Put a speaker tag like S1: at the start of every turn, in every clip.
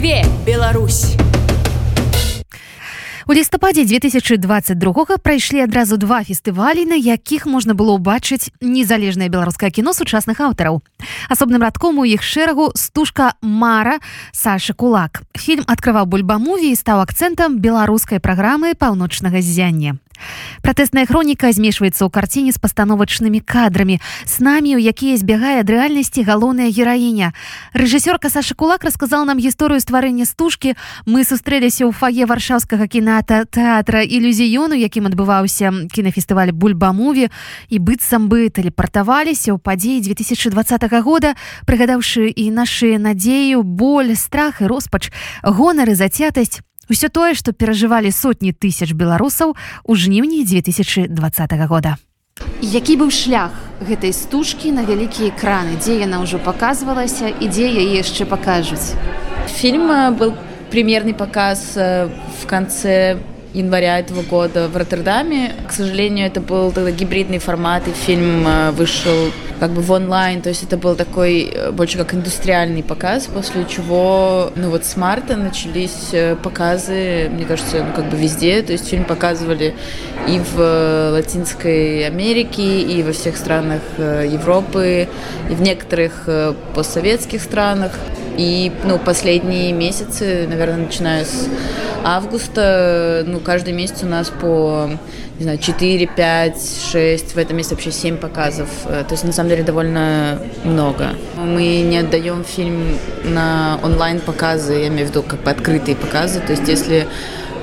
S1: Жыве Беларусь!
S2: У лістападзе 2022 прайшлі адразу два фестывалі, на якіх можна было ўбачыць незалежнае беларускае кіно сучасных аўтараў. Асобным радком у іх шэрагу стужка Мара Саша Кулак. Фільм адкрываў бульбамуві і стаў акцэнтам беларускай праграмы паўночнага ззяння. Пратэсная хроніка змешваецца ў карціне з пастановачнымі кадрамі. С намі у якія збягае ад рэальнасці галоўная гераіня. Рэжысёрка Саша кулак расказал нам гісторыю стварэння стужкі. Мы сустрэліся ў фае варшаўскага кіната тэатра ілюзіёну якім адбываўся кінафестываль бульбамуві і быццам бы тэлепартаваліся ў падзеі 2020 года прыгадаўшы і нашы надзею боль страх і роспач гонары зацятасць Усё тое, што перажывалі сотні тысяч беларусаў у жніўні 2020 года. Які быў шлях гэтай стужкі на вялікія экраны, дзе яна ўжо паказвалася і дзе яе яшчэ пакажуць.
S3: Фильм был примерный показ в конце января этого года в Роттердаме. К сожалению, это был тогда гибридный формат, и фильм э, вышел как бы в онлайн, то есть это был такой э, больше как индустриальный показ, после чего, ну вот с марта начались э, показы, мне кажется, ну как бы везде, то есть фильм показывали и в Латинской Америке, и во всех странах Европы, и в некоторых постсоветских странах. И ну, последние месяцы, наверное, начиная с августа, ну, каждый месяц у нас по, не знаю, 4, 5, 6, в этом месяце вообще 7 показов. Э, то есть, на самом деле, довольно много. Мы не отдаем фильм на онлайн-показы, я имею в виду как бы открытые показы. То есть, если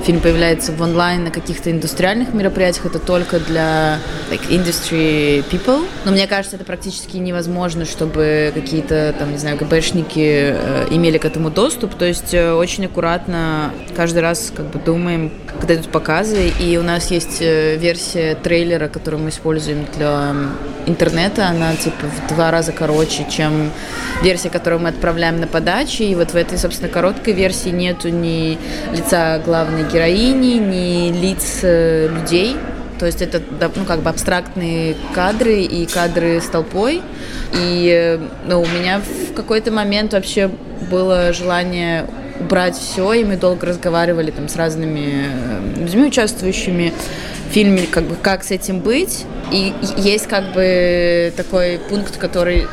S3: фильм появляется в онлайн на каких-то индустриальных мероприятиях, это только для like, industry people. Но мне кажется, это практически невозможно, чтобы какие-то, там, не знаю, ГБшники э, имели к этому доступ. То есть э, очень аккуратно каждый раз как бы думаем, когда идут показы. И у нас есть э, версия трейлера, которую мы используем для интернета. Она типа в два раза короче, чем версия, которую мы отправляем на подачи. И вот в этой, собственно, короткой версии нету ни лица главной героини, ни лиц э, людей. То есть это ну, как бы абстрактные кадры и кадры с толпой. И э, ну, у меня в какой-то момент вообще было желание убрать все, и мы долго разговаривали там с разными э, людьми, участвующими в фильме, как бы как с этим быть. И есть как бы такой пункт, который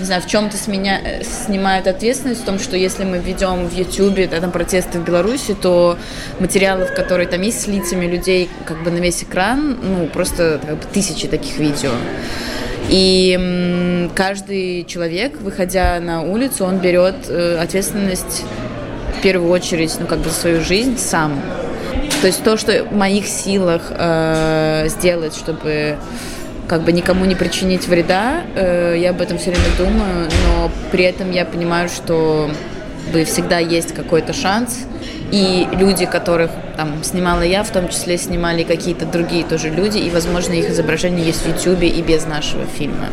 S3: не знаю, в чем-то с меня э, снимает ответственность в том, что если мы ведем в YouTube да, протесты в Беларуси, то материалов, которые там есть с лицами людей как бы на весь экран, ну, просто как бы, тысячи таких видео. И каждый человек, выходя на улицу, он берет э, ответственность в первую очередь, ну, как бы за свою жизнь сам. То есть то, что в моих силах э, сделать, чтобы как бы никому не причинить вреда. Э, я об этом все время думаю, но при этом я понимаю, что всегда есть какой-то шанс. И люди, которых там снимала я, в том числе снимали какие-то другие тоже люди, и, возможно, их изображение есть в YouTube и без нашего фильма.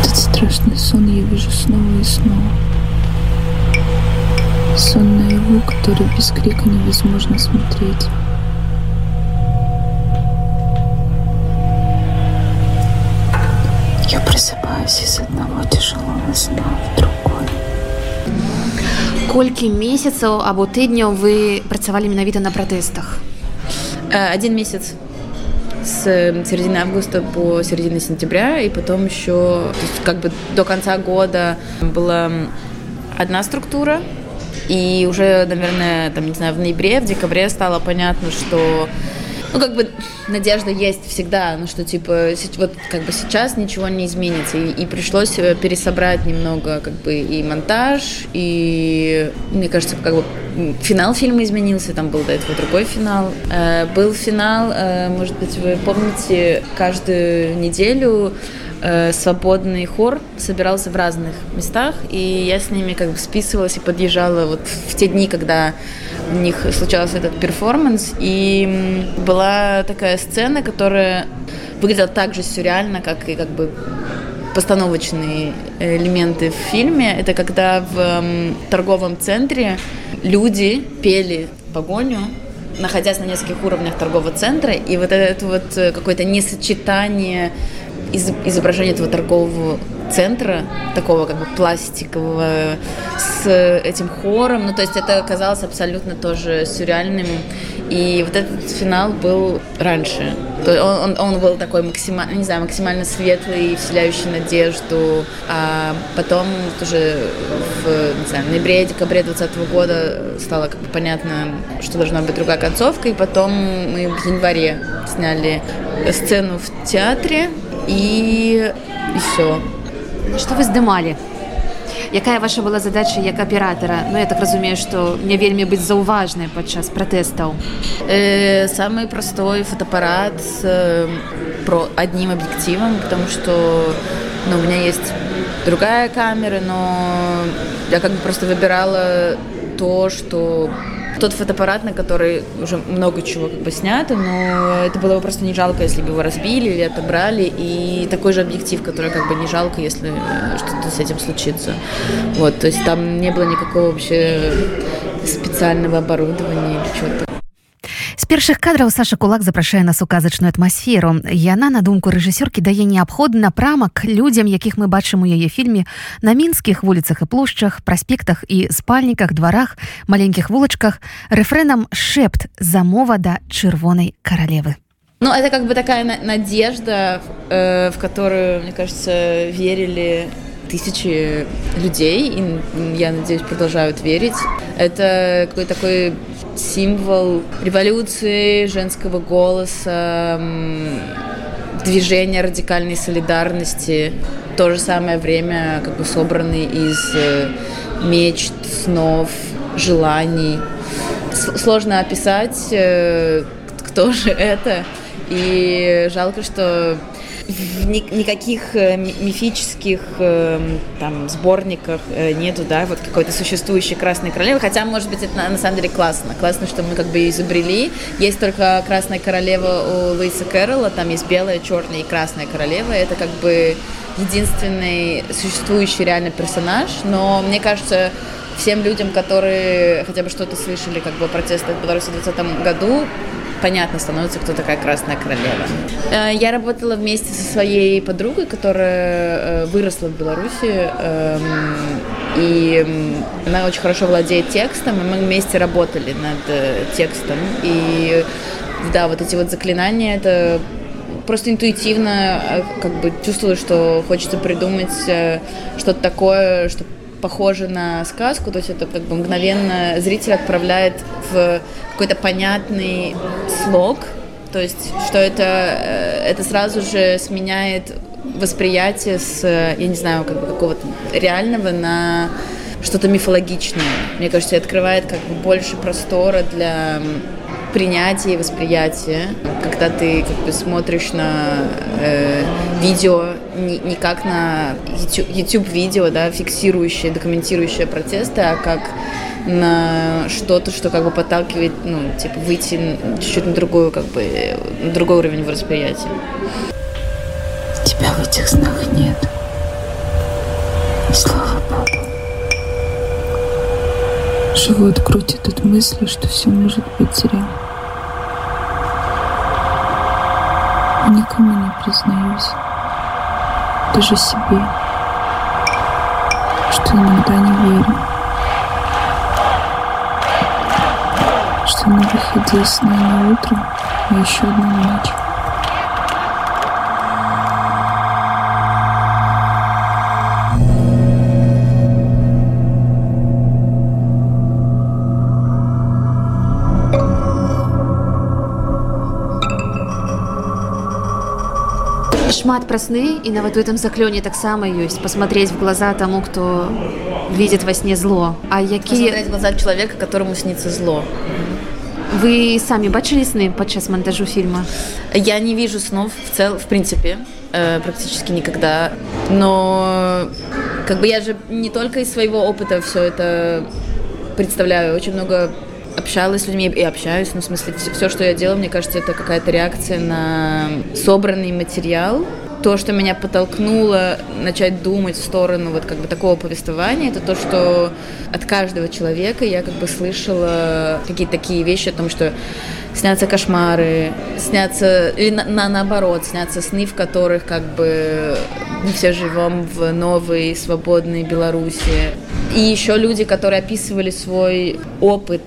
S4: Этот страшный сон я вижу снова и снова. Сон на его, который без крика невозможно смотреть. просыпаюсь из одного тяжелого сна в другой.
S2: Колькі месяцаў або тыдняў вы працавалі менавіта на пратэстах?
S3: Э, один месяц с середины августа по середину сентября, и потом еще, то есть как бы до конца года была одна структура, и уже, наверное, там, не знаю, в ноябре, в декабре стало понятно, что ну, как бы надежда есть всегда, ну, что, типа, вот как бы сейчас ничего не изменится, и, и пришлось э, пересобрать немного, как бы, и монтаж, и, мне кажется, как бы финал фильма изменился, там был до этого другой финал. Э, был финал, э, может быть, вы помните, каждую неделю э, свободный хор собирался в разных местах, и я с ними как бы списывалась и подъезжала вот в те дни, когда у них случался этот перформанс, и была такая сцена, которая выглядела так же сюрреально, как и как бы постановочные элементы в фильме. Это когда в торговом центре люди пели погоню, находясь на нескольких уровнях торгового центра, и вот это вот э, какое-то несочетание из изображения этого торгового центра, такого как бы пластикового, с этим хором. Ну, то есть это оказалось абсолютно тоже сюрреальным. И вот этот финал был раньше. Он, он, он был такой максимально, не знаю, максимально светлый, вселяющий надежду. А потом тоже в не знаю, ноябре-декабре 2020 года стало как бы понятно, что должна быть другая концовка. И потом мы в январе сняли сцену в театре И, и все.
S2: Что вы здымалі? Якая ваша была задача як аператора? Ну я так разумею, што не вельмі быць заўважнай падчас пратэстаў.
S3: Э, самый простой фотоаппарат с э, про одним объективом, потому что ну, у меня есть другая камера, но я как бы просто выбирала то, что тот фотоаппарат, на который уже много чего как бы снято, но это было бы просто не жалко, если бы его разбили или отобрали, и такой же объектив, который как бы не жалко, если что-то с этим случится. Вот, то есть там не было никакого вообще специального оборудования или чего-то
S2: першых кадраў Саша кулак запрашае нас у казачную атмасферу яна на думку рэжысёркі дае неабходны напрамак людзям якіх мы бачым у яе фільме на мінскіх вуліцах і плошчах праспектах і спальніках дварах маленькіх вулачках рэфрэнам шэпт замова да чырвонай каралевы
S3: Ну, это как бы такая надежда, э, в которую, мне кажется, верили тысячи людей, и, я надеюсь, продолжают верить. Это какой-то такой символ революции, женского голоса, движения радикальной солидарности. В то же самое время как бы собранный из э, мечт, снов, желаний. Сложно описать, э, кто же это. И жалко, что никаких э, мифических эм, там сборниках э, нету, да, вот какой-то существующей Красной Королевы, хотя, может быть, это на самом деле классно. Классно, что мы как бы изобрели. Есть только Красная Королева у Луиса Кэрролла, там есть белая, черная и Красная Королева. Это как бы единственный существующий реальный персонаж, но мне кажется, всем людям, которые хотя бы что-то слышали как бы о протестах в Беларуси в 2020 году, понятно становится, кто такая Красная Королева. Э, я работала вместе со своей подругой, которая э, выросла в Беларуси, эм, и она очень хорошо владеет текстом, и мы вместе работали над э, текстом. И да, вот эти вот заклинания, это просто интуитивно как бы чувствую, что хочется придумать что-то такое, что похоже на сказку, то есть это как бы мгновенно зритель отправляет в какой-то понятный слог, то есть что это, э, это сразу же сменяет восприятие с, я не знаю, как бы какого-то реального на что-то мифологичное. Мне кажется, открывает как бы больше простора для принятия и восприятия, когда ты как бы смотришь на э, видео не, не как на YouTube видео, да, фиксирующее, документирующее протесты, а как на что-то, что как бы подталкивает, ну, типа, выйти чуть-чуть на другую, как бы, на другой уровень восприятия.
S4: Тебя в этих снах нет. Слава Богу. Живот крутит от мысли, что все может быть зря. Никому не признаюсь, даже себе, что иногда не верю. что на выходе из сна не утро, а еще одна ночь.
S2: Шмат пра сны і нават у этом заклёне таксама ёсць посмотреть в глаза тому кто видит во сне зло. А якія
S3: глаза человека которому снится зло.
S2: Вы сами бачили сны падчас монтажу фильма?
S3: Я не вижу снов в цел в принципе э, практически никогда. Но как бы я же не только из своего опыта все это представляю. Очень много общалась с людьми и общаюсь, ну, в смысле, все, что я делаю, мне кажется, это какая-то реакция на собранный материал, то, что меня подтолкнуло начать думать в сторону вот как бы такого повествования, это то, что от каждого человека я как бы слышала какие-то такие вещи о том, что снятся кошмары, снятся, или на, на, наоборот, снятся сны, в которых как бы мы все живем в новой свободной Беларуси. И еще люди, которые описывали свой опыт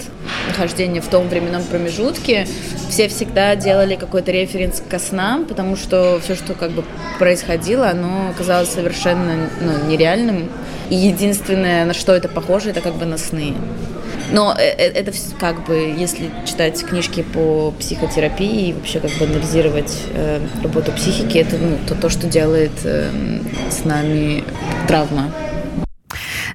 S3: нахождения в том временном промежутке, все всегда делали какой-то референс к снам, потому что все, что как бы происходило, оно казалось совершенно ну, нереальным. И единственное, на что это похоже, это как бы на сны. Но э, э, это как бы, если читать книжки по психотерапии и вообще как бы анализировать э, работу психики, это ну, то, то, что делает э, с нами травма.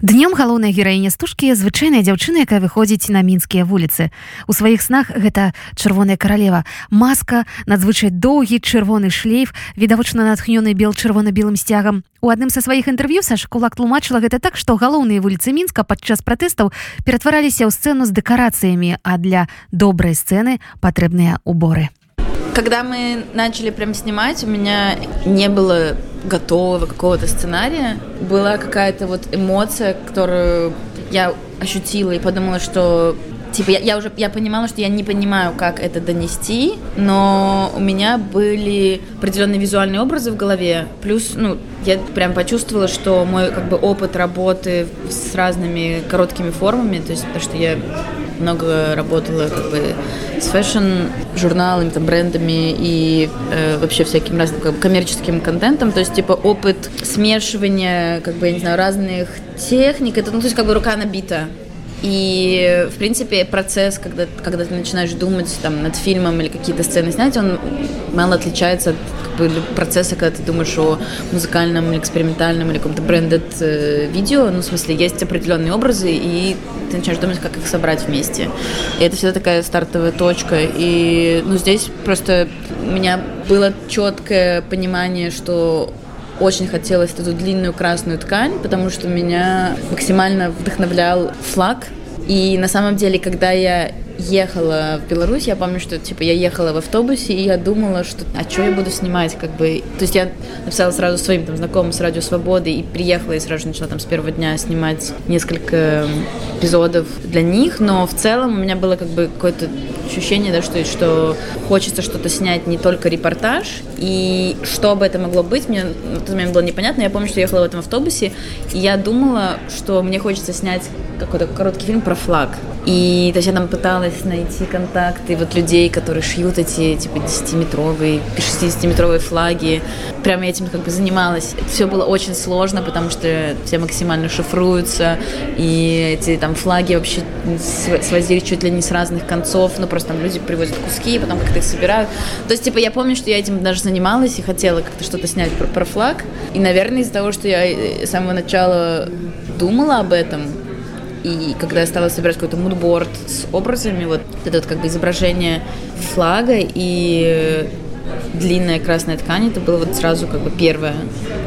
S2: Днём галоўная гераіня стужкі звычайная дзяўчына, якая выходзіць на мінскія вуліцы. У сваіх снах гэта чырвоная каралева. Маска, надзвычай доўгі чырвоны шлейф, відавочна натхнёны бел чырвона-белым сцягам. У адным са сваіх інтэрв'ю Саша Кулак тлумачыла гэта так, што галоўныя вуліцы мінска падчас пратэстаў ператвараліся ў сцэну з дэкарацыямі, а для добрай сцэны патрэбныя уборы.
S3: Когда мы начали прям снимать, у меня не было готового какого-то сценария. Была какая-то вот эмоция, которую я ощутила и подумала, что типа я, я уже я понимала, что я не понимаю, как это донести, но у меня были определенные визуальные образы в голове. Плюс, ну, я прям почувствовала, что мой как бы опыт работы с разными короткими формами, то есть то, что я много работала как бы с фэшн-журналами, там, брендами и э, вообще всяким разным как бы, коммерческим контентом. То есть, типа, опыт смешивания, как бы, я не знаю, разных техник. Это, ну, то есть, как бы рука набита. И, в принципе, процесс, когда, когда ты начинаешь думать там, над фильмом или какие-то сцены снять, он мало отличается от как бы, процесса, когда ты думаешь о музыкальном или экспериментальном или каком-то брендед э, видео. Ну, в смысле, есть определенные образы, и ты начинаешь думать, как их собрать вместе. И это всегда такая стартовая точка. И, ну, здесь просто у меня было четкое понимание, что очень хотелось эту длинную красную ткань, потому что меня максимально вдохновлял флаг. И на самом деле, когда я ехала в Беларусь, я помню, что типа я ехала в автобусе, и я думала, что а что я буду снимать, как бы. То есть я написала сразу своим там знакомым с Радио Свободы и приехала и сразу начала там с первого дня снимать несколько эпизодов для них, но в целом у меня было как бы какое-то ощущение, да, что, что хочется что-то снять не только репортаж, и что бы это могло быть, мне в тот момент было непонятно. Я помню, что я ехала в этом автобусе, и я думала, что мне хочется снять какой-то короткий фильм про флаг. И то есть я там пыталась найти контакты вот людей, которые шьют эти типа 10-метровые, 60-метровые флаги. Прямо этим как бы занималась. Все было очень сложно, потому что все максимально шифруются, и эти там флаги вообще свозили чуть ли не с разных концов, ну просто там люди привозят куски, потом как-то их собирают. То есть, типа, я помню, что я этим даже занималась и хотела как-то что-то снять про, про флаг. И, наверное, из-за того, что я э, с самого начала думала об этом, и когда я стала собирать какой-то мудборд с образами, вот это вот как бы изображение флага и длинная красная ткань, это было вот сразу как бы первое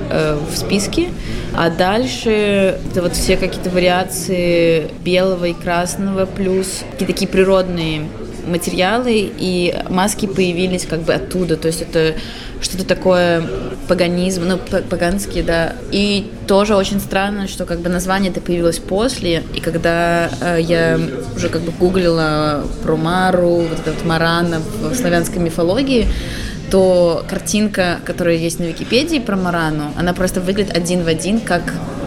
S3: э, в списке. А дальше это вот все какие-то вариации белого и красного, плюс какие-то такие природные материалы, и маски появились как бы оттуда. То есть это что-то такое паганизм, ну, паганский, да. И тоже очень странно, что как бы название это появилось после, и когда э, я уже как бы гуглила про Мару, вот этот Марана в славянской мифологии, то картинка, которая есть на Википедии про Марану, она просто выглядит один в один, как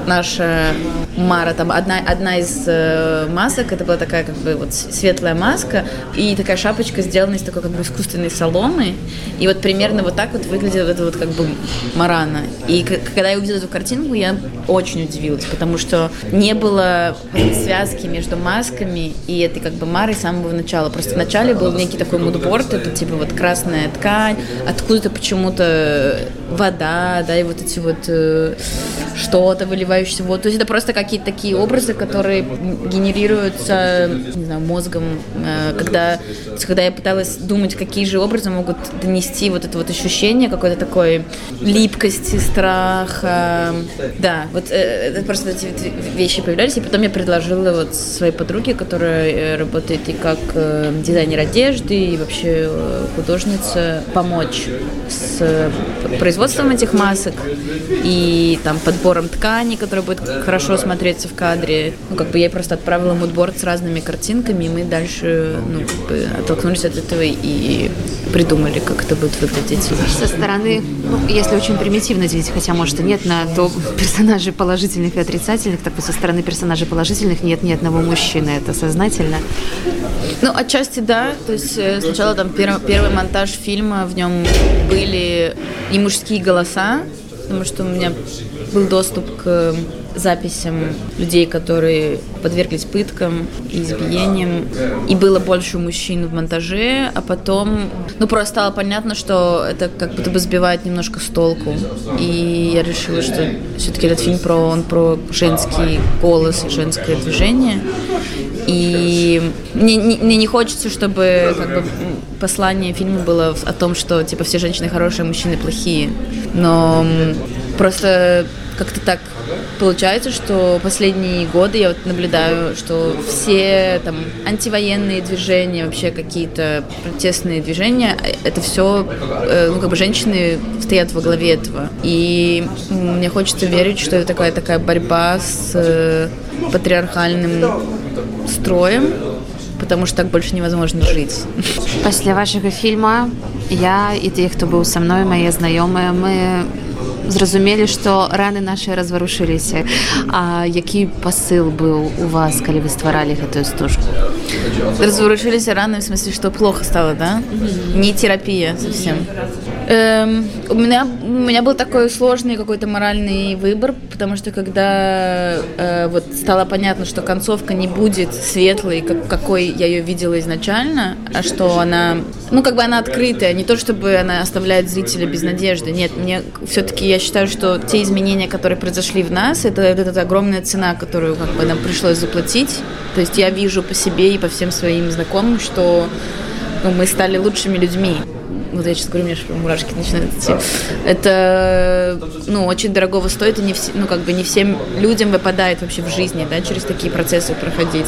S3: наша Мара, там одна, одна из э, масок, это была такая как бы вот светлая маска и такая шапочка сделана из такой как бы искусственной соломы, и вот примерно вот так вот выглядит это вот как бы Марана. И когда я увидела эту картинку, я очень удивилась, потому что не было связки между масками и этой как бы Марой с самого начала. Просто вначале был некий такой мудборд, это типа вот красная ткань, откуда-то почему-то вода, да, и вот эти вот э, что-то выливать одевающийся в воду. То есть это просто какие-то такие образы, которые генерируются, не знаю, мозгом, э, когда, когда я пыталась думать, какие же образы могут донести вот это вот ощущение какой-то такой липкости, страха. Да, вот э, просто эти вещи появлялись, и потом я предложила вот своей подруге, которая работает и как дизайнер одежды, и вообще художница, помочь с производством этих масок и там подбором ткани, которая будет хорошо смотреться в кадре. Ну, как бы я просто отправила мудборд с разными картинками, и мы дальше ну, как бы оттолкнулись от этого и придумали, как это будет выглядеть.
S2: Со стороны, ну, если очень примитивно здесь, хотя, может, и нет, на то персонажей положительных и отрицательных, так со стороны персонажей положительных нет ни одного мужчины. Это сознательно?
S3: Ну, отчасти да. То есть э, сначала там первый, первый монтаж фильма, в нем были и мужские голоса, потому что у меня был доступ к записям людей, которые подверглись пыткам и избиениям. И было больше мужчин в монтаже, а потом, ну, просто стало понятно, что это как будто бы сбивает немножко с толку. И я решила, что все-таки этот фильм про, он про женский голос и женское движение. И мне, мне не хочется, чтобы как бы, послание фильма было о том, что типа все женщины хорошие, а мужчины плохие. Но просто как-то так получается, что последние годы я вот наблюдаю, что все там антивоенные движения, вообще какие-то протестные движения, это все, э, ну, как бы женщины стоят во главе этого. И мне хочется верить, что это такая такая борьба с э, патриархальным строем, потому что так больше невозможно жить.
S2: После вашего фильма я и те, кто был со мной, мои знакомые, мы зразумелі што раны нашы разварушыліся А які пасыл быў у вас калі вы стваралі гэтую стужку
S3: разварушыліся раны в смысле что плохо стало да не терапия совсем эм, у меня у меня был такой сложный какой-то моральный выбор потому что когда э, вот стало понятно что концовка не будет светлой как какой я ее видела изначально а что она ну как бы она открытая не то чтобы она оставляет зрителя без надежды нет мне все-таки я считаю, что те изменения, которые произошли в нас, это, это, это огромная цена, которую как бы нам пришлось заплатить. То есть я вижу по себе и по всем своим знакомым, что ну, мы стали лучшими людьми. Вот я сейчас говорю, мне мурашки начинают идти. Это, ну, очень дорогого стоит, и не все, ну, как бы не всем людям выпадает вообще в жизни, да, через такие процессы проходить.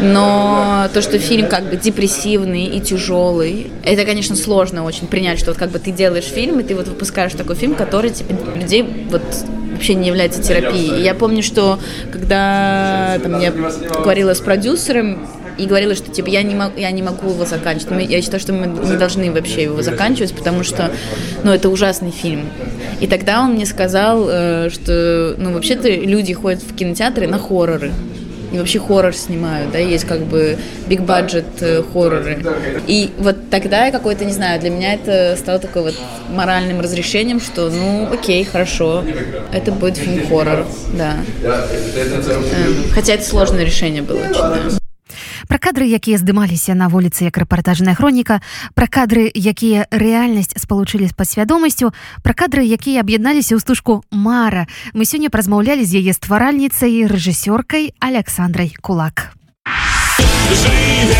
S3: Но то, что фильм как бы депрессивный и тяжелый, это, конечно, сложно очень принять, что вот как бы ты делаешь фильм, и ты вот выпускаешь такой фильм, который типа людей вот вообще не является терапией. И я помню, что когда там, я говорила с продюсером, и говорила, что типа я не могу, я не могу его заканчивать. Я считаю, что мы не должны вообще его заканчивать, потому что, ну, это ужасный фильм. И тогда он мне сказал, э, что, ну, вообще-то люди ходят в кинотеатры на хорроры и вообще хоррор снимают, да, есть как бы big budget э, хорроры. И вот тогда я какой-то, не знаю, для меня это стало такой вот моральным разрешением, что, ну, окей, хорошо, это будет фильм хоррор, да. Эм, хотя это сложное решение было очень, да.
S2: Пра кадры якія здымаліся на вуліцы як рэпартажная хроніка пра кадры якія рэальнасць спалучылі з падсвядомасцю пра кадры якія аб'ядналіся ў стужку мара. Мы сёння празмаўлялі з яе стваральніцай рэжысёркай александрай кулак. Живе,